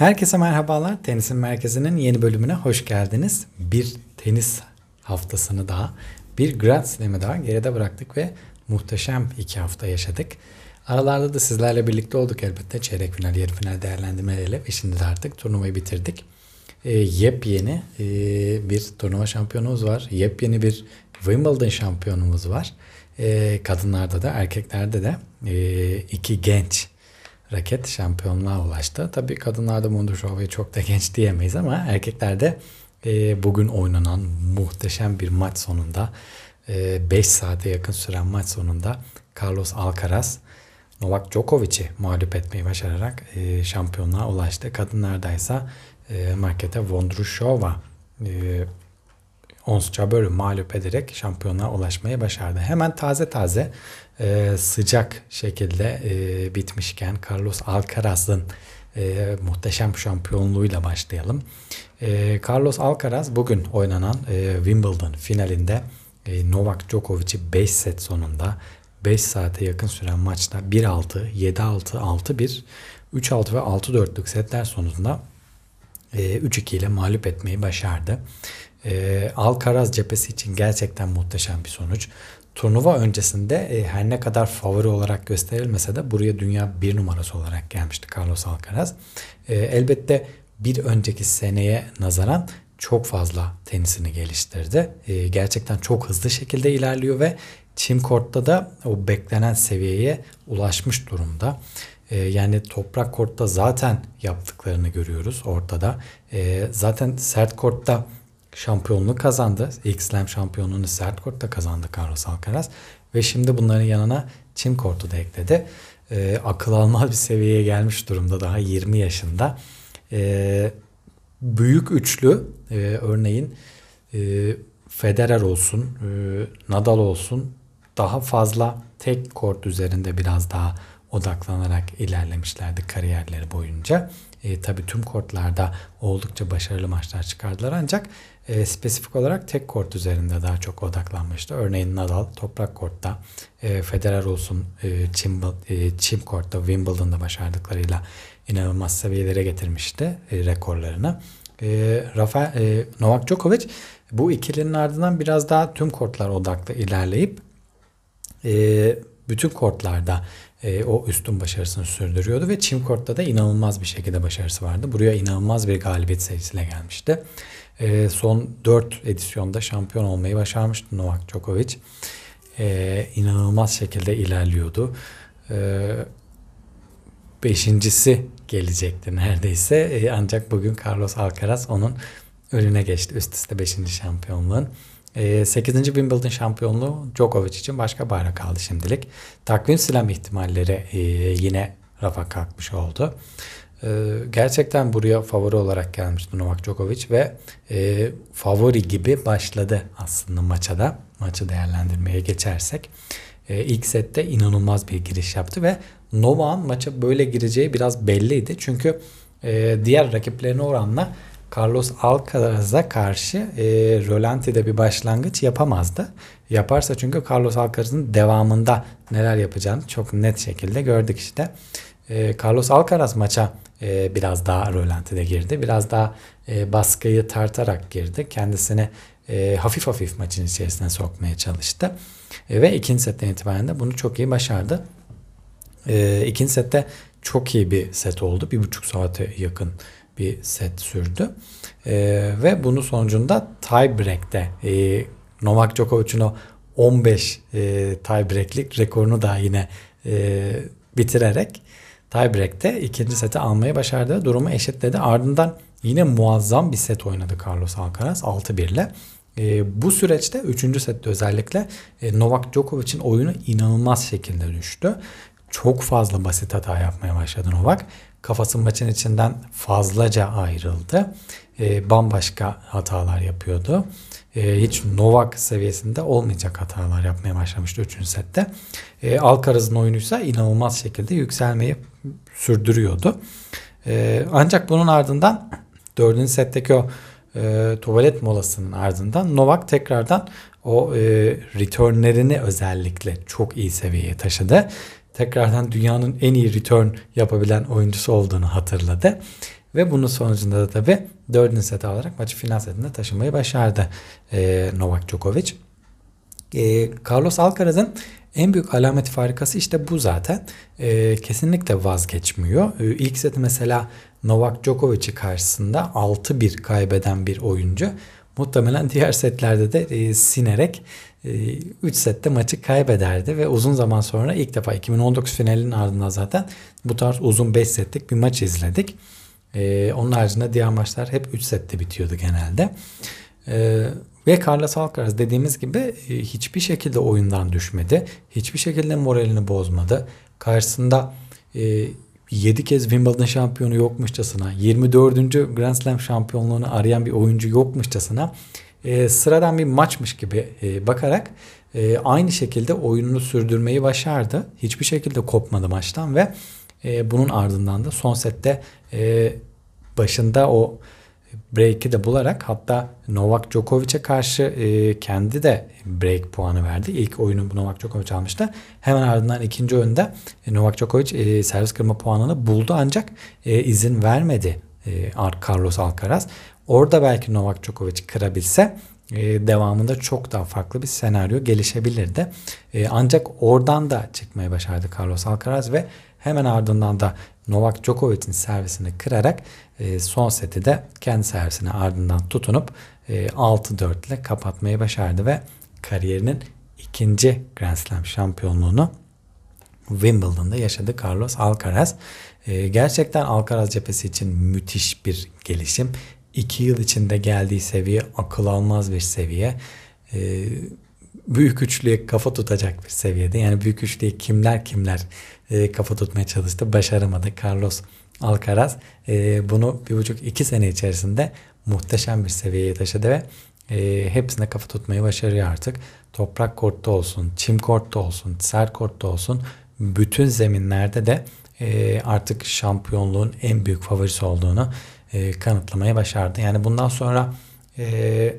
Herkese merhabalar. Tenisin Merkezi'nin yeni bölümüne hoş geldiniz. Bir tenis haftasını daha, bir Grand Slam'ı daha geride bıraktık ve muhteşem iki hafta yaşadık. Aralarda da sizlerle birlikte olduk elbette. Çeyrek final, yarı final değerlendirmeleriyle ve şimdi de artık turnuvayı bitirdik. E, yepyeni e, bir turnuva şampiyonumuz var. Yepyeni bir Wimbledon şampiyonumuz var. E, kadınlarda da erkeklerde de e, iki genç raket şampiyonluğa ulaştı. Tabii kadınlarda Mondrushova'yı çok da genç diyemeyiz ama erkeklerde e, bugün oynanan muhteşem bir maç sonunda 5 e, saate yakın süren maç sonunda Carlos Alcaraz Novak Djokovic'i mağlup etmeyi başararak e, şampiyonluğa ulaştı. Kadınlarda ise e, Marketa Vondrushova e, Ons Jabeur'ü mağlup ederek şampiyonluğa ulaşmayı başardı. Hemen taze taze e, sıcak şekilde e, bitmişken Carlos Alcaraz'ın e, muhteşem şampiyonluğuyla başlayalım. E, Carlos Alcaraz bugün oynanan e, Wimbledon finalinde e, Novak Djokovic'i 5 set sonunda 5 saate yakın süren maçta 1-6, 7-6, 6-1, 3-6 ve 6-4'lük setler sonunda e, 3-2 ile mağlup etmeyi başardı. E, Alcaraz cephesi için gerçekten muhteşem bir sonuç. Turnuva öncesinde e, her ne kadar favori olarak gösterilmese de buraya dünya bir numarası olarak gelmişti Carlos Alcaraz. E, elbette bir önceki seneye nazaran çok fazla tenisini geliştirdi. E, gerçekten çok hızlı şekilde ilerliyor ve çim kortta da o beklenen seviyeye ulaşmış durumda. Yani toprak kortta zaten yaptıklarını görüyoruz ortada. Zaten sert kortta şampiyonluğu kazandı. İlk Slam şampiyonluğunu sert kortta kazandı Carlos Alcaraz. Ve şimdi bunların yanına çim kortu da ekledi. E, akıl almaz bir seviyeye gelmiş durumda daha 20 yaşında. E, büyük üçlü e, örneğin e, Federer olsun, e, Nadal olsun daha fazla tek kort üzerinde biraz daha odaklanarak ilerlemişlerdi kariyerleri boyunca. E, tabii tüm kortlarda oldukça başarılı maçlar çıkardılar ancak e, spesifik olarak tek kort üzerinde daha çok odaklanmıştı. Örneğin Nadal toprak kortta, e, Federer olsun e, çim, e, çim kortta Wimbledon'da başardıklarıyla inanılmaz seviyelere getirmişti e, rekorlarını. E, Rafael, e, Novak Djokovic bu ikilinin ardından biraz daha tüm kortlar odaklı ilerleyip e, bütün kortlarda e, o üstün başarısını sürdürüyordu ve çim kortta da inanılmaz bir şekilde başarısı vardı. Buraya inanılmaz bir galibiyet serisiyle gelmişti. E, son 4 edisyonda şampiyon olmayı başarmıştı Novak Djokovic. E, inanılmaz şekilde ilerliyordu. E, beşincisi gelecekti neredeyse. E, ancak bugün Carlos Alcaraz onun önüne geçti. Üst üste 5. şampiyonluğun. 8. Ee, Wimbledon şampiyonluğu Djokovic için başka bayrak kaldı şimdilik. Takvim slam ihtimalleri e, yine rafa kalkmış oldu. Ee, gerçekten buraya favori olarak gelmişti Novak Djokovic ve e, favori gibi başladı aslında maça da. Maçı değerlendirmeye geçersek. E, ilk sette inanılmaz bir giriş yaptı ve Novak'ın maça böyle gireceği biraz belliydi. Çünkü diğer rakiplerine oranla Carlos Alcaraz'a karşı e, Rolanti'de bir başlangıç yapamazdı. Yaparsa çünkü Carlos Alcaraz'ın devamında neler yapacağını çok net şekilde gördük işte. E, Carlos Alcaraz maça e, biraz daha Rolanti'de girdi. Biraz daha e, baskıyı tartarak girdi. Kendisini e, hafif hafif maçın içerisine sokmaya çalıştı. E, ve ikinci setten itibaren de bunu çok iyi başardı. E, ikinci sette çok iyi bir set oldu. Bir buçuk saate yakın bir set sürdü. E, ve bunun sonucunda tiebreak'te e, Novak Djokovic'in o 15 e, tiebreak'lik rekorunu da yine e, bitirerek tiebreak'te ikinci seti almayı başardı. Durumu eşitledi. Ardından yine muazzam bir set oynadı Carlos Alcaraz 6-1 ile. E, bu süreçte 3. sette özellikle e, Novak Djokovic'in oyunu inanılmaz şekilde düştü. Çok fazla basit hata yapmaya başladı Novak kafası maçın içinden fazlaca ayrıldı. E, bambaşka hatalar yapıyordu. E, hiç Novak seviyesinde olmayacak hatalar yapmaya başlamıştı 3. sette. E, Alcaraz'ın oyunuysa inanılmaz şekilde yükselmeyi sürdürüyordu. E, ancak bunun ardından 4. setteki o e, tuvalet molasının ardından Novak tekrardan o e, returnlerini özellikle çok iyi seviyeye taşıdı tekrardan dünyanın en iyi return yapabilen oyuncusu olduğunu hatırladı. Ve bunun sonucunda da tabii dördüncü seti alarak maçı final setinde taşımayı başardı e, Novak Djokovic. E, Carlos Alcaraz'ın en büyük alameti farikası işte bu zaten. E, kesinlikle vazgeçmiyor. E, ilk seti mesela Novak Djokovic'i karşısında 6-1 kaybeden bir oyuncu. Muhtemelen diğer setlerde de e, sinerek 3 e, sette maçı kaybederdi ve uzun zaman sonra ilk defa 2019 finalinin ardından zaten bu tarz uzun 5 setlik bir maç izledik. E, onun haricinde diğer maçlar hep 3 sette bitiyordu genelde. E, ve Carlos Alcaraz dediğimiz gibi e, hiçbir şekilde oyundan düşmedi. Hiçbir şekilde moralini bozmadı. Karşısında e, 7 kez Wimbledon şampiyonu yokmuşçasına, 24. Grand Slam şampiyonluğunu arayan bir oyuncu yokmuşçasına e, sıradan bir maçmış gibi e, bakarak e, aynı şekilde oyununu sürdürmeyi başardı. Hiçbir şekilde kopmadı maçtan ve e, bunun ardından da son sette e, başında o break'i de bularak hatta Novak Djokovic'e karşı e, kendi de break puanı verdi. İlk oyunu Novak Djokovic almıştı. Hemen ardından ikinci oyunda e, Novak Djokovic e, servis kırma puanını buldu ancak e, izin vermedi e, Carlos Alcaraz. Orada belki Novak Djokovic kırabilse e, devamında çok daha farklı bir senaryo gelişebilirdi. E, ancak oradan da çıkmaya başardı Carlos Alcaraz ve hemen ardından da Novak Djokovic'in servisini kırarak e, son seti de kendi servisine ardından tutunup e, 6-4 ile kapatmayı başardı ve kariyerinin ikinci Grand Slam şampiyonluğunu Wimbledon'da yaşadı Carlos Alcaraz. E, gerçekten Alcaraz cephesi için müthiş bir gelişim. 2 yıl içinde geldiği seviye akıl almaz bir seviye. E, büyük üçlüye kafa tutacak bir seviyede. Yani büyük üçlüye kimler kimler e, kafa tutmaya çalıştı. Başaramadı. Carlos Alcaraz e, bunu bir buçuk iki sene içerisinde muhteşem bir seviyeye taşıdı ve e, hepsine kafa tutmayı başarıyor artık. Toprak kortta olsun, çim kortta olsun, sert kortta olsun bütün zeminlerde de e, artık şampiyonluğun en büyük favorisi olduğunu e, kanıtlamaya başardı. Yani bundan sonra e,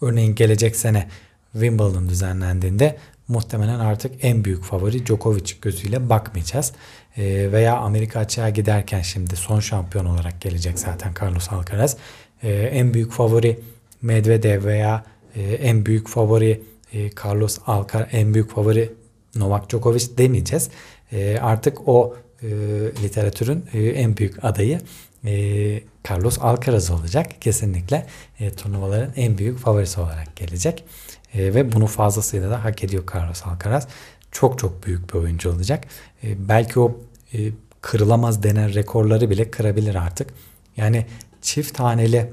örneğin gelecek sene Wimbledon düzenlendiğinde muhtemelen artık en büyük favori Djokovic gözüyle bakmayacağız. E, veya Amerika açığa giderken şimdi son şampiyon olarak gelecek zaten Carlos Alcaraz. E, en büyük favori Medvedev veya e, en büyük favori e, Carlos Alcaraz, en büyük favori Novak Djokovic demeyeceğiz. E, artık o e, literatürün e, en büyük adayı e, Carlos Alcaraz olacak. Kesinlikle e, turnuvaların en büyük favorisi olarak gelecek. E, ve bunu fazlasıyla da hak ediyor Carlos Alcaraz. Çok çok büyük bir oyuncu olacak. E, belki o e, kırılamaz denen rekorları bile kırabilir artık. Yani çift taneli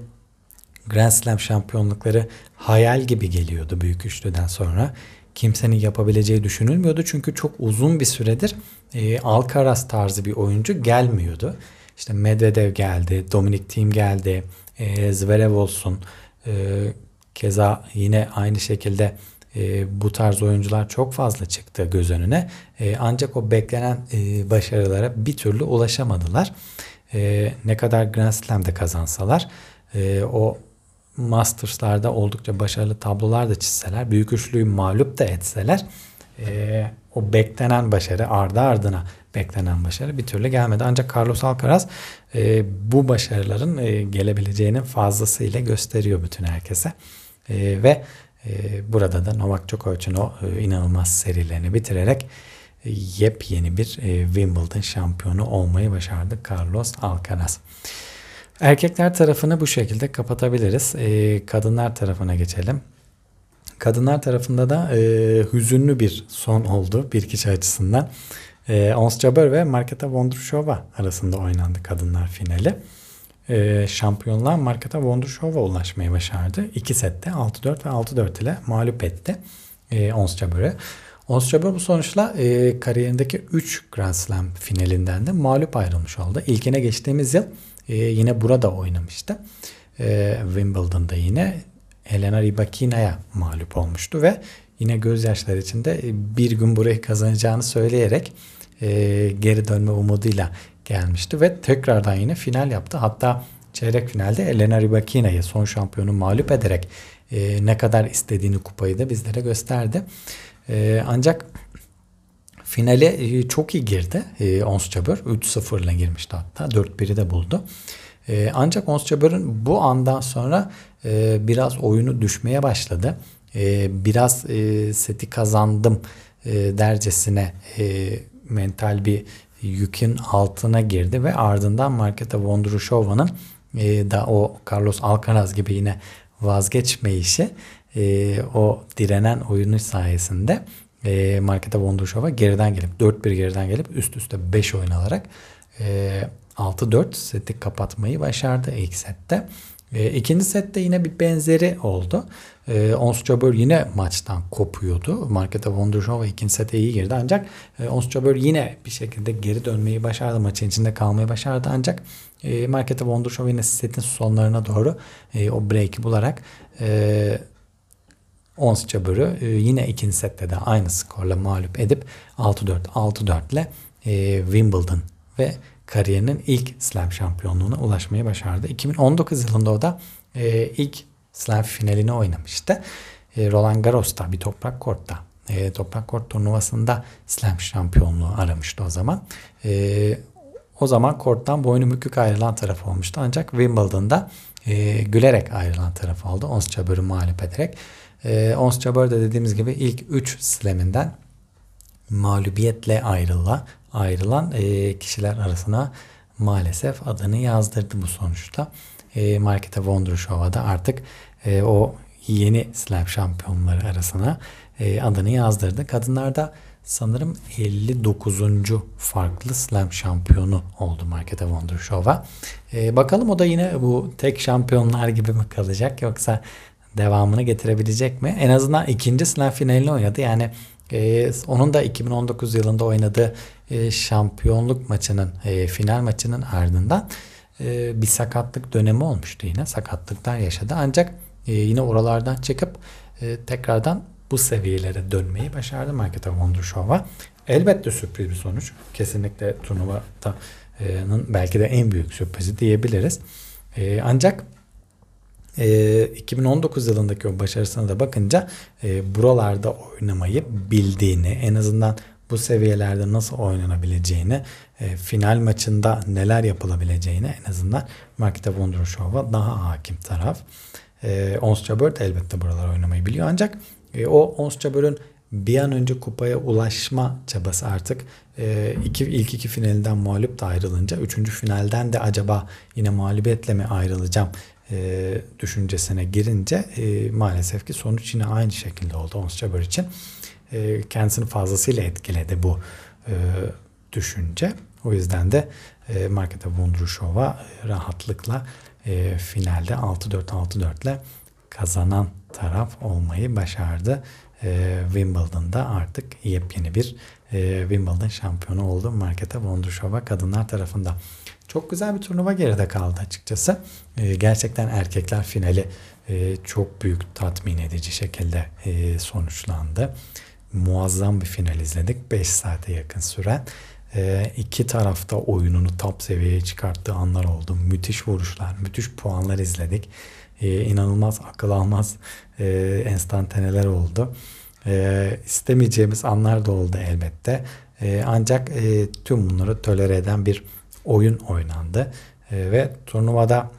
Grand Slam şampiyonlukları hayal gibi geliyordu büyük üçlüden sonra. Kimsenin yapabileceği düşünülmüyordu çünkü çok uzun bir süredir e, Alcaraz tarzı bir oyuncu gelmiyordu. İşte Medvedev geldi, Dominic Thiem geldi, e, Zverev olsun, e, Keza yine aynı şekilde e, bu tarz oyuncular çok fazla çıktı göz önüne. E, ancak o beklenen e, başarılara bir türlü ulaşamadılar. E, ne kadar Grand Slam'de kazansalar e, o Masters'larda oldukça başarılı tablolar da çizseler, büyük üçlüyü mağlup da etseler e, o beklenen başarı ardı ardına beklenen başarı bir türlü gelmedi. Ancak Carlos Alcaraz e, bu başarıların e, gelebileceğinin fazlasıyla gösteriyor bütün herkese. E, ve e, burada da Novak Djokovic'in o e, inanılmaz serilerini bitirerek e, yepyeni bir e, Wimbledon şampiyonu olmayı başardı Carlos Alcaraz. Erkekler tarafını bu şekilde kapatabiliriz. E, kadınlar tarafına geçelim. Kadınlar tarafında da e, hüzünlü bir son oldu bir kişi açısından. E, Ons Jabeur ve Marketa Vondrushova arasında oynandı kadınlar finali e, şampiyonlar Marketa Wondershow'a ulaşmayı başardı. İki sette 6-4 ve 6-4 ile mağlup etti e, Ons Jabeur'ü. Ons Jabeur bu sonuçla e, kariyerindeki 3 Grand Slam finalinden de mağlup ayrılmış oldu. İlkine geçtiğimiz yıl e, yine burada oynamıştı. E, Wimbledon'da yine Elena Rybakina'ya mağlup olmuştu ve yine gözyaşları içinde bir gün burayı kazanacağını söyleyerek e, geri dönme umuduyla gelmişti ve tekrardan yine final yaptı. Hatta çeyrek finalde Elena Rybakina'yı son şampiyonu mağlup ederek e, ne kadar istediğini kupayı da bizlere gösterdi. E, ancak finale e, çok iyi girdi. E, Ons Jabeur 3-0 ile girmişti hatta. 4-1'i de buldu. E, ancak Ons Jabber'ın bu andan sonra e, biraz oyunu düşmeye başladı. E, biraz e, seti kazandım e, dercesine e, mental bir yükün altına girdi ve ardından Marketa Vondrushova'nın e, da o Carlos Alcaraz gibi yine vazgeçmeyişi e, o direnen oyunu sayesinde e, Marketa Vondrushova geriden gelip 4-1 geriden gelip üst üste 5 oyun alarak e, 6-4 seti kapatmayı başardı ilk sette. E, ikinci sette yine bir benzeri oldu. E, Ons Jabeur yine maçtan kopuyordu. Marketa Vondrushova ikinci sete iyi girdi ancak e, Ons Jabeur yine bir şekilde geri dönmeyi başardı. Maçın içinde kalmayı başardı ancak e, Marketa Vondrushova yine setin sonlarına doğru e, o break'i bularak e, Ons Jabeur'ü e, yine ikinci sette de aynı skorla mağlup edip 6-4 6-4 ile e, Wimbledon ve kariyerinin ilk slam şampiyonluğuna ulaşmayı başardı. 2019 yılında o da e, ilk slam finalini oynamıştı. E, Roland Garros'ta bir toprak kortta e, toprak kort turnuvasında slam şampiyonluğu aramıştı o zaman. E, o zaman korttan boynu bükük ayrılan taraf olmuştu. Ancak Wimbledon'da e, gülerek ayrılan taraf oldu. Ons Jabeur'ü mağlup ederek. E, Ons Jabeur de dediğimiz gibi ilk 3 slaminden mağlubiyetle ayrıla, ayrılan e, kişiler arasına maalesef adını yazdırdı bu sonuçta. E, Marketa Vondrushova da artık e, o yeni slam şampiyonları arasına e, adını yazdırdı. Kadınlarda sanırım 59. farklı slam şampiyonu oldu Marketa Vondrushova. E, bakalım o da yine bu tek şampiyonlar gibi mi kalacak yoksa devamını getirebilecek mi? En azından ikinci slam finalini oynadı. Yani e, onun da 2019 yılında oynadığı e, şampiyonluk maçının e, final maçının ardından e, bir sakatlık dönemi olmuştu yine. Sakatlıklar yaşadı. Ancak e, yine oralardan çıkıp e, tekrardan bu seviyelere dönmeyi başardı Marketa Vondrushova. Elbette sürpriz bir sonuç. Kesinlikle turnuvanın belki de en büyük sürprizi diyebiliriz. E, ancak e, 2019 yılındaki o başarısına da bakınca e, buralarda oynamayı bildiğini en azından bu seviyelerde nasıl oynanabileceğini, e, final maçında neler yapılabileceğini en azından Marketa Vondrushova daha hakim taraf. E, Ons Jabeur elbette buralar oynamayı biliyor ancak e, o Ons Jabeur'ün bir an önce kupaya ulaşma çabası artık iki, ilk iki finalinden mağlup da ayrılınca üçüncü finalden de acaba yine mağlubiyetle mi ayrılacağım e, düşüncesine girince e, maalesef ki sonuç yine aynı şekilde oldu Ons Jabeur için. E, kendisini fazlasıyla etkiledi bu e, düşünce. O yüzden de e, Marketa Vondrushova rahatlıkla e, finalde 6-4-6-4 ile kazanan taraf olmayı başardı. E, Wimbledon'da artık yepyeni bir e, Wimbledon şampiyonu oldu Marketa Vondrushova kadınlar tarafında. Çok güzel bir turnuva geride kaldı açıkçası. E, gerçekten erkekler finali e, çok büyük tatmin edici şekilde e, sonuçlandı. Muazzam bir final izledik. 5 saate yakın süren. E, iki tarafta oyununu top seviyeye çıkarttığı anlar oldu. Müthiş vuruşlar, müthiş puanlar izledik. E, inanılmaz akıl almaz e, enstantaneler oldu. E, istemeyeceğimiz anlar da oldu elbette. E, ancak e, tüm bunları tolere eden bir oyun oynandı. E, ve turnuvada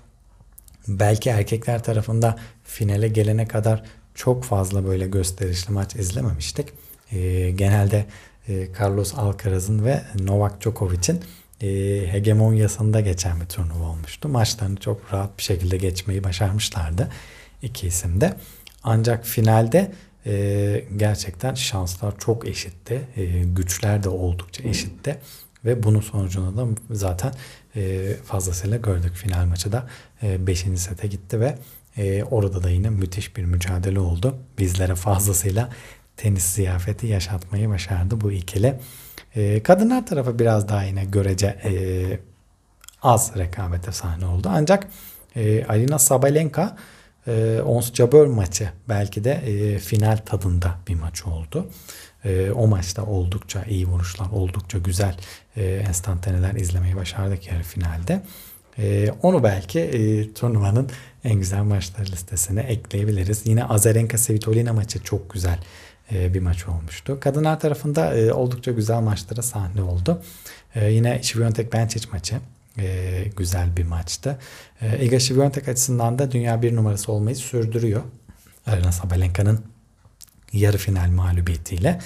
belki erkekler tarafında finale gelene kadar çok fazla böyle gösterişli maç izlememiştik. E, genelde e, Carlos Alcaraz'ın ve Novak Djokovic'in e, hegemonyasında geçen bir turnuva olmuştu. Maçlarını çok rahat bir şekilde geçmeyi başarmışlardı iki isim de. Ancak finalde e, gerçekten şanslar çok eşitti. E, güçler de oldukça eşitti. Ve bunun sonucunda da zaten e, fazlasıyla gördük. Final maçı da 5. E, sete gitti ve e, orada da yine müthiş bir mücadele oldu. Bizlere fazlasıyla tenis ziyafeti yaşatmayı başardı bu ikili. E, kadınlar tarafı biraz daha yine görece e, az rekabete sahne oldu. Ancak e, Alina Sabalenka e, Ons Jabeur maçı belki de e, final tadında bir maç oldu. E, o maçta oldukça iyi vuruşlar, oldukça güzel e, enstantaneler izlemeyi başardık yarı finalde. E, onu belki e, turnuvanın en güzel maçları listesine ekleyebiliriz. Yine Azarenka Svitolina maçı çok güzel e, bir maç olmuştu. Kadınlar tarafında e, oldukça güzel maçlara sahne oldu. E, yine Şiviyontek Benčić maçı e, güzel bir maçtı. E, Iga Świątek açısından da dünya bir numarası olmayı sürdürüyor. Arena Sabalenka'nın yarı final mağlubiyetiyle.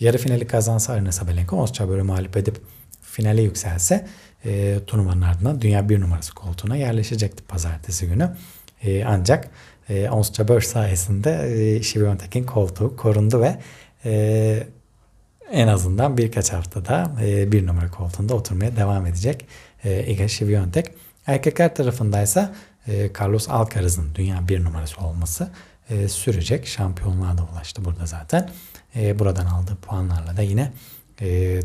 Yarı finali kazansa Arena Sabalenka Osçaber'i mağlup edip finale yükselse e, turnuvanın ardından dünya bir numarası koltuğuna yerleşecekti pazartesi günü. E, ancak e, Ons sayesinde e, Świątek'in koltuğu korundu ve e, en azından birkaç haftada e, bir numara koltuğunda oturmaya devam edecek e, Iga Świątek. Erkekler tarafındaysa e, Carlos Alcaraz'ın dünya bir numarası olması e, sürecek. Şampiyonluğa da ulaştı burada zaten. E, buradan aldığı puanlarla da yine e,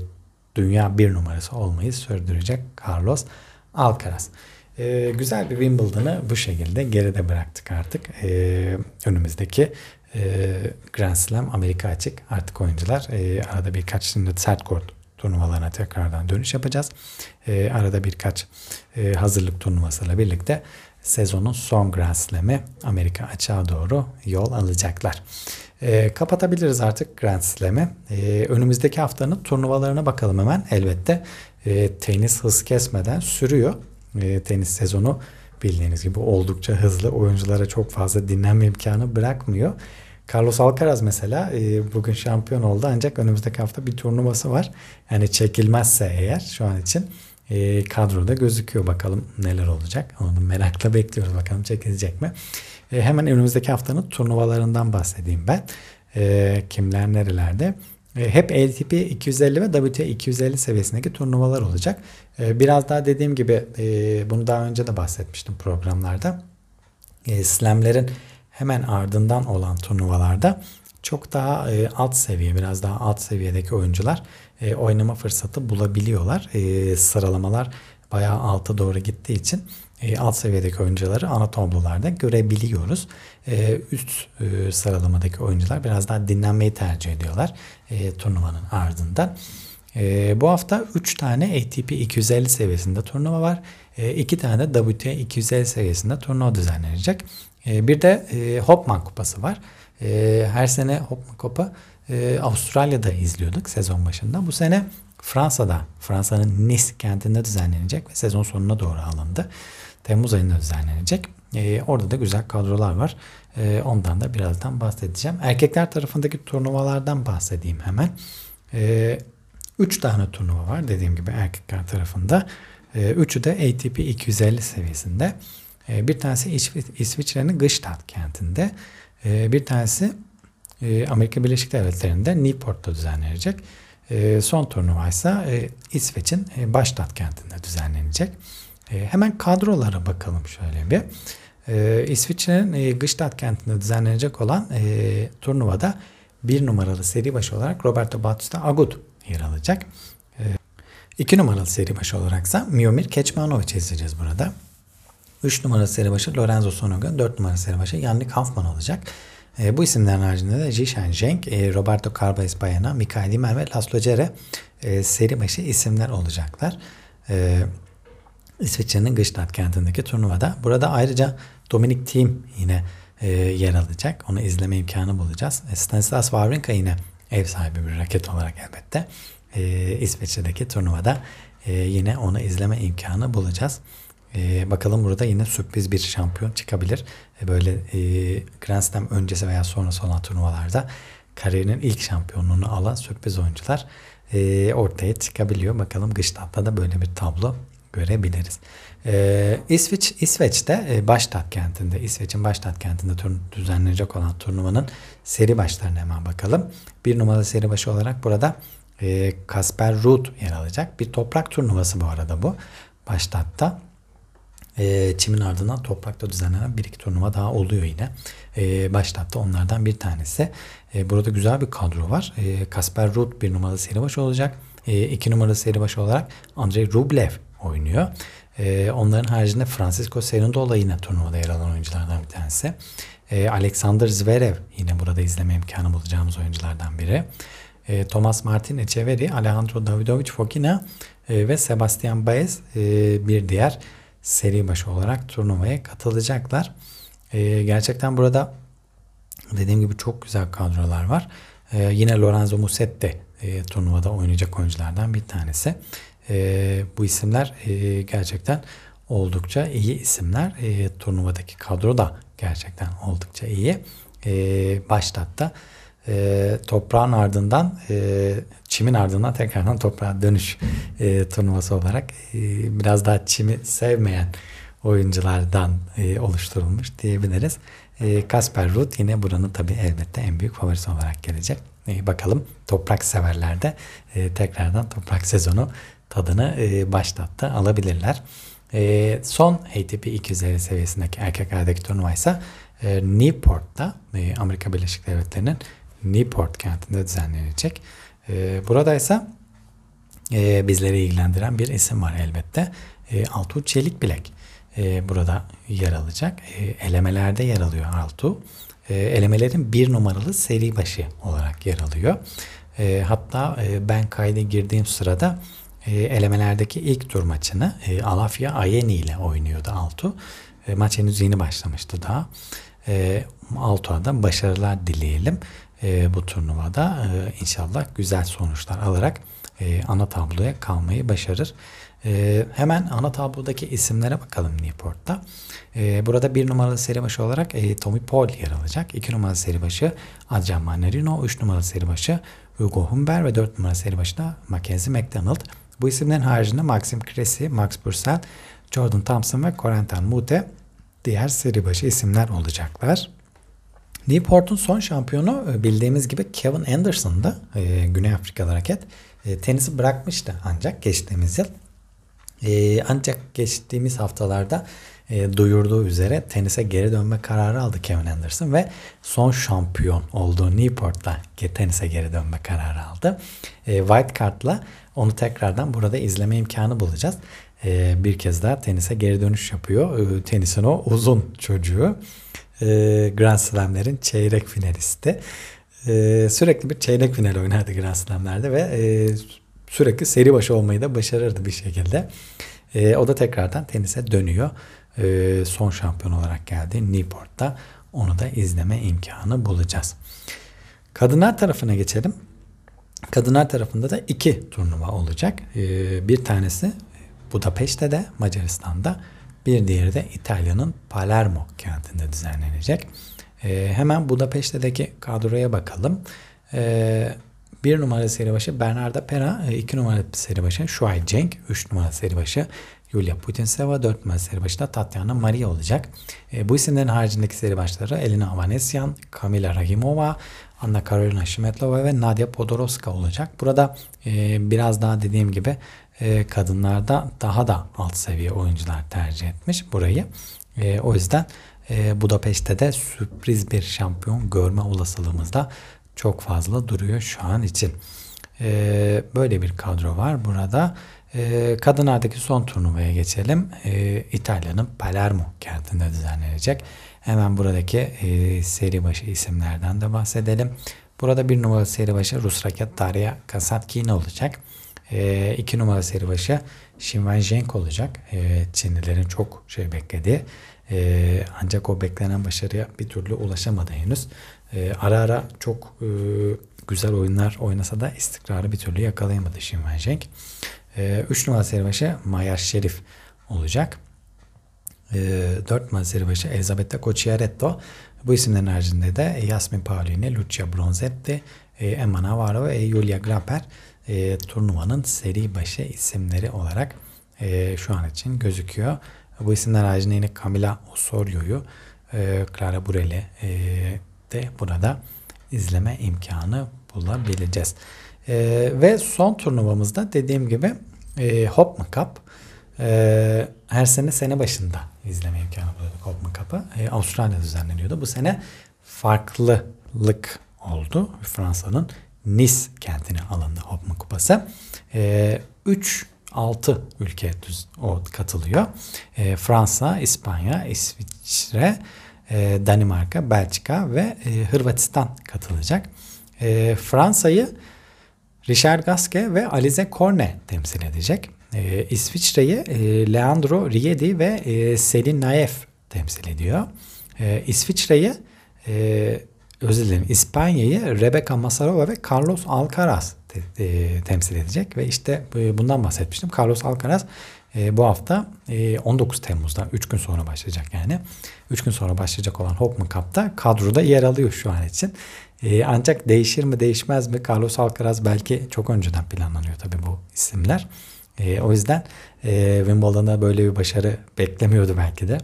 dünya bir numarası olmayı sürdürecek Carlos Alcaraz. E, güzel bir Wimbledon'ı bu şekilde geride bıraktık artık. E, önümüzdeki e, Grand Slam Amerika açık. Artık oyuncular e, arada birkaç şimdi sert kort turnuvalarına tekrardan dönüş yapacağız. E, arada birkaç e, hazırlık turnuvasıyla birlikte sezonun son Grand Slam'i Amerika açığa doğru yol alacaklar. E, kapatabiliriz artık Grand Slam'i. E, önümüzdeki haftanın turnuvalarına bakalım hemen. Elbette e, tenis hız kesmeden sürüyor. E, tenis sezonu bildiğiniz gibi oldukça hızlı. Oyunculara çok fazla dinlenme imkanı bırakmıyor. Carlos Alcaraz mesela e, bugün şampiyon oldu ancak önümüzdeki hafta bir turnuvası var. Yani çekilmezse eğer şu an için e, kadroda gözüküyor. Bakalım neler olacak. Onu merakla bekliyoruz. Bakalım çekilecek mi? E, hemen önümüzdeki haftanın turnuvalarından bahsedeyim ben. E, kimler nerelerde? E, hep ATP 250 ve WTA 250 seviyesindeki turnuvalar olacak. E, biraz daha dediğim gibi e, bunu daha önce de bahsetmiştim programlarda. E, slamlerin hemen ardından olan turnuvalarda çok daha e, alt seviye, biraz daha alt seviyedeki oyuncular e, oynama fırsatı bulabiliyorlar. E, sıralamalar bayağı alta doğru gittiği için e, alt seviyedeki oyuncuları ana tablolarda görebiliyoruz. E, üst e, sıralamadaki oyuncular biraz daha dinlenmeyi tercih ediyorlar e, turnuvanın ardından. E, bu hafta 3 tane ATP 250 seviyesinde turnuva var. 2 e, tane de WTA 250 seviyesinde turnuva düzenlenecek. E, bir de e, Hopman Kupası var. E, her sene Hopman Kupa e, Avustralya'da izliyorduk sezon başında. Bu sene Fransa'da, Fransa'nın Nice kentinde düzenlenecek ve sezon sonuna doğru alındı. Temmuz ayında düzenlenecek. E, orada da güzel kadrolar var. Ondan da birazdan bahsedeceğim. Erkekler tarafındaki turnuvalardan bahsedeyim hemen. E, üç tane turnuva var dediğim gibi erkekler tarafında. Üçü de ATP 250 seviyesinde. E, bir tanesi İsviçre'nin Gstaad kentinde. E, bir tanesi e, Amerika Birleşik Devletleri'nde Newport'ta düzenlenecek. E, son turnuva ise İsveç'in e, Baştat kentinde düzenlenecek. Hemen kadrolara bakalım şöyle bir. İsviçre'nin e, Gstaad kentinde düzenlenecek olan turnuvada bir numaralı seri başı olarak Roberto Bautista Agut yer alacak. İki numaralı seri başı olaraksa Miomir Keçmanovic izleyeceğiz burada. 3 numaralı seri başı Lorenzo Sonoga, 4 numaralı seri başı Yannick Hoffman olacak. E, bu isimlerin haricinde de Jishan Zheng, e, Roberto Carvalho Bayana, Mikael Dimer ve Laszlo Cere e, seri başı isimler olacaklar. E, İsviçre'nin Gstaad kentindeki turnuvada. Burada ayrıca Dominic Thiem yine e, yer alacak. Onu izleme imkanı bulacağız. E, Stanislas Wawrinka yine ev sahibi bir raket olarak elbette. E, İsviçre'deki turnuvada e, yine onu izleme imkanı bulacağız. E, bakalım burada yine sürpriz bir şampiyon çıkabilir. E, böyle e, Grand Slam öncesi veya sonrası olan turnuvalarda kariyerinin ilk şampiyonluğunu alan sürpriz oyuncular e, ortaya çıkabiliyor. Bakalım Gstaad'da da böyle bir tablo görebiliriz. Ee, İsveç İsveç'te e, Baştat kentinde İsveç'in Baştat kentinde turn, düzenlenecek olan turnuvanın seri başlarına hemen bakalım. Bir numaralı seri başı olarak burada e, Kasper Ruud yer alacak. Bir toprak turnuvası bu arada bu. Baştat'ta e, çimin ardından toprakta düzenlenen bir iki turnuva daha oluyor yine. E, Baştat'ta onlardan bir tanesi. E, burada güzel bir kadro var. E, Kasper Ruud bir numaralı seri başı olacak. E, iki numaralı seri başı olarak Andrei Rublev oynuyor. E, onların haricinde Francisco Cerundolo yine turnuvada yer alan oyunculardan bir tanesi. E, Alexander Zverev yine burada izleme imkanı bulacağımız oyunculardan biri. E, Thomas Martin Echeverri, Alejandro Davidovic Fokina e, ve Sebastian Baez e, bir diğer seri başı olarak turnuvaya katılacaklar. E, gerçekten burada dediğim gibi çok güzel kadrolar var. E, yine Lorenzo Musetti e, turnuvada oynayacak oyunculardan bir tanesi. E, bu isimler e, gerçekten oldukça iyi isimler. E, turnuvadaki kadro da gerçekten oldukça iyi. E, başlattı. E, toprağın ardından e, çimin ardından tekrardan toprağa dönüş e, turnuvası olarak e, biraz daha çimi sevmeyen oyunculardan e, oluşturulmuş diyebiliriz. E, Kasper Ruud yine buranın tabii elbette en büyük favorisi olarak gelecek. E, bakalım toprak severler de e, tekrardan toprak sezonu tadını e, başlattı alabilirler. E, son ATP 250 seviyesindeki erkeklerdeki turnuva ise e, Newport'ta e, Amerika Birleşik Devletleri'nin Newport kentinde düzenlenecek. E, burada ise e, bizleri ilgilendiren bir isim var elbette. E, Altuğ Çelikbilek e, burada yer alacak. E, elemelerde yer alıyor Altuğ. E, elemelerin bir numaralı seri başı olarak yer alıyor. E, hatta e, ben kayda girdiğim sırada e, elemelerdeki ilk tur maçını e, Alafya Ayeni ile oynuyordu Altu. E, maç henüz yeni başlamıştı daha. E, Altuğ'a da başarılar dileyelim. E, bu turnuvada e, inşallah güzel sonuçlar alarak e, ana tabloya kalmayı başarır. E, hemen ana tablodaki isimlere bakalım Newport'ta. E, burada bir numaralı seri başı olarak e, Tommy Paul yer alacak. İki numaralı seri başı Adrian Manarino. Üç numaralı seri başı Hugo Humber ve dört numaralı seri başı da Mackenzie McDonald. Bu isimlerin haricinde Maxim Cressy, Max Purcell, Jordan Thompson ve Corentin Mute diğer seri başı isimler olacaklar. Newport'un son şampiyonu e, bildiğimiz gibi Kevin Anderson'da e, Güney Afrikalı hareket. E, tenisi bırakmıştı ancak geçtiğimiz yıl. E, ancak geçtiğimiz haftalarda duyurduğu üzere tenise geri dönme kararı aldı Kevin Anderson ve son şampiyon olduğu Newport'ta tenise geri dönme kararı aldı. White Card'la onu tekrardan burada izleme imkanı bulacağız. Bir kez daha tenise geri dönüş yapıyor. Tenisin o uzun çocuğu. E, Grand Slam'lerin çeyrek finalisti. E, sürekli bir çeyrek final oynardı Grand Slam'lerde ve e, sürekli seri başı olmayı da başarırdı bir şekilde. O da tekrardan tenise dönüyor. Son şampiyon olarak geldi Newport'ta. Onu da izleme imkanı bulacağız. Kadınlar tarafına geçelim. Kadınlar tarafında da iki turnuva olacak. Bir tanesi Budapeşte'de Macaristan'da bir diğeri de İtalya'nın Palermo kentinde düzenlenecek. E, hemen Budapeşte'deki kadroya bakalım. E, bir numaralı seri başı Bernarda Pera, e, iki numaralı seri başı Shuai Cenk, üç numaralı seri başı Yulia Putintseva, dört numaralı seri başı da Tatiana Maria olacak. E, bu isimlerin haricindeki seri başları Elina Avanesyan, Kamila Rahimova, Anna Karolina Shmetlova ve Nadia Podoroska olacak. Burada e, biraz daha dediğim gibi e, kadınlarda daha da alt seviye oyuncular tercih etmiş burayı. E, o yüzden e, Budapeşte de sürpriz bir şampiyon görme olasılığımız da çok fazla duruyor şu an için. E, böyle bir kadro var burada. E, kadınlardaki son turnuvaya geçelim. E, İtalya'nın Palermo kentinde düzenlenecek. Hemen buradaki e, seri başı isimlerden de bahsedelim. Burada bir numaralı seri başı Rus raket Daria Kasatkina olacak. E, iki numaralı seri başı Shinwan Zheng olacak. E, Çinlilerin çok şey beklediği. E, ancak o beklenen başarıya bir türlü ulaşamadı henüz. E, ara ara çok e, güzel oyunlar oynasa da istikrarı bir türlü yakalayamadı Shinwan Zheng. E, üç numaralı seri başı Mayar Şerif olacak. E, 4 numaralı seri başı Elisabetta Cocciaretto. Bu isimlerin haricinde de Yasmin Paolini, Lucia Bronzetti, e, Emma Navarro ve Julia Grapper e, turnuvanın seri başı isimleri olarak e, şu an için gözüküyor. Bu isimler haricinde yine Camila Osorio'yu, e, Clara Burel'i e, de burada izleme imkanı bulabileceğiz. E, ve son turnuvamızda dediğim gibi e, Hopman Cup e, her sene sene başında izleme imkanı buluyorduk Hopman Cup'ı. E, Avustralya'da düzenleniyordu. Bu sene farklılık oldu. Fransa'nın Nice kentine alındı Hopman Kupası. 3 e, 6 ülke düz, o katılıyor. E, Fransa, İspanya, İsviçre, e, Danimarka, Belçika ve e, Hırvatistan katılacak. E, Fransa'yı Richard Gasquet ve Alize Corne temsil edecek. E, İsviçre'yi e, Leandro Riedi ve e, Selin Naef temsil ediyor. E, İsviçre'yi e, özür dilerim İspanya'yı Rebecca Masarova ve Carlos Alcaraz te- e, temsil edecek ve işte e, bundan bahsetmiştim. Carlos Alcaraz e, bu hafta e, 19 Temmuz'da 3 gün sonra başlayacak yani. 3 gün sonra başlayacak olan Hopman Cup'ta kadroda yer alıyor şu an için. E, ancak değişir mi değişmez mi Carlos Alcaraz belki çok önceden planlanıyor tabii bu isimler. E, o yüzden e, Wimbledon'a böyle bir başarı beklemiyordu belki de.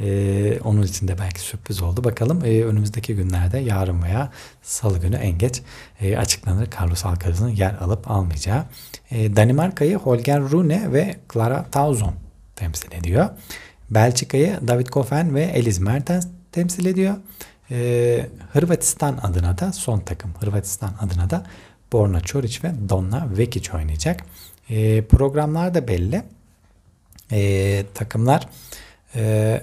E, onun için de belki sürpriz oldu. Bakalım e, önümüzdeki günlerde yarın veya salı günü en geç e, açıklanır Carlos Alcaraz'ın yer alıp almayacağı. E, Danimarka'yı Holger Rune ve Clara Tauson temsil ediyor. Belçika'yı David Goffin ve Elise Mertens temsil ediyor. E, Hırvatistan adına da son takım Hırvatistan adına da Borna Çoric ve Donna Vekic oynayacak. E, programlar da belli. E, takımlar e,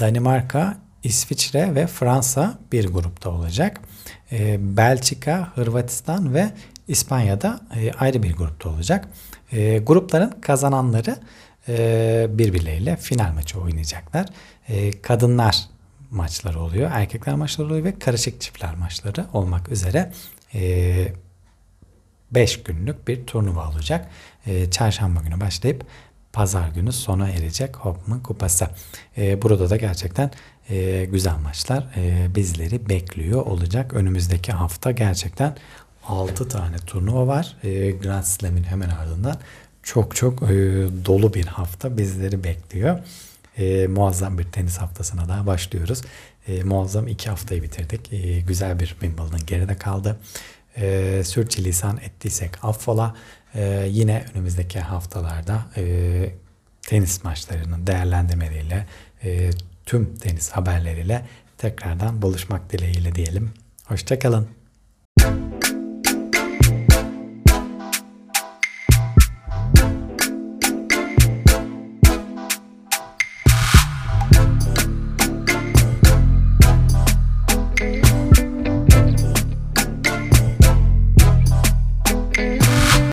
Danimarka, İsviçre ve Fransa bir grupta olacak. E, Belçika, Hırvatistan ve İspanya'da e, ayrı bir grupta olacak. E, grupların kazananları e, birbirleriyle final maçı oynayacaklar. E, kadınlar maçları oluyor, erkekler maçları oluyor ve karışık çiftler maçları olmak üzere 5 günlük bir turnuva olacak. E, çarşamba günü başlayıp pazar günü sona erecek Hopman Kupası. E, burada da gerçekten e, güzel maçlar e, bizleri bekliyor olacak. Önümüzdeki hafta gerçekten 6 tane turnuva var. E, Grand Slam'in hemen ardından çok çok e, dolu bir hafta bizleri bekliyor. E, muazzam bir tenis haftasına daha başlıyoruz. E, muazzam iki haftayı bitirdik. E, güzel bir Wimbledon geride kaldı. E, sürçülisan ettiysek affola. E, yine önümüzdeki haftalarda e, tenis maçlarının değerlendirmeleriyle e, tüm tenis haberleriyle tekrardan buluşmak dileğiyle diyelim. Hoşçakalın.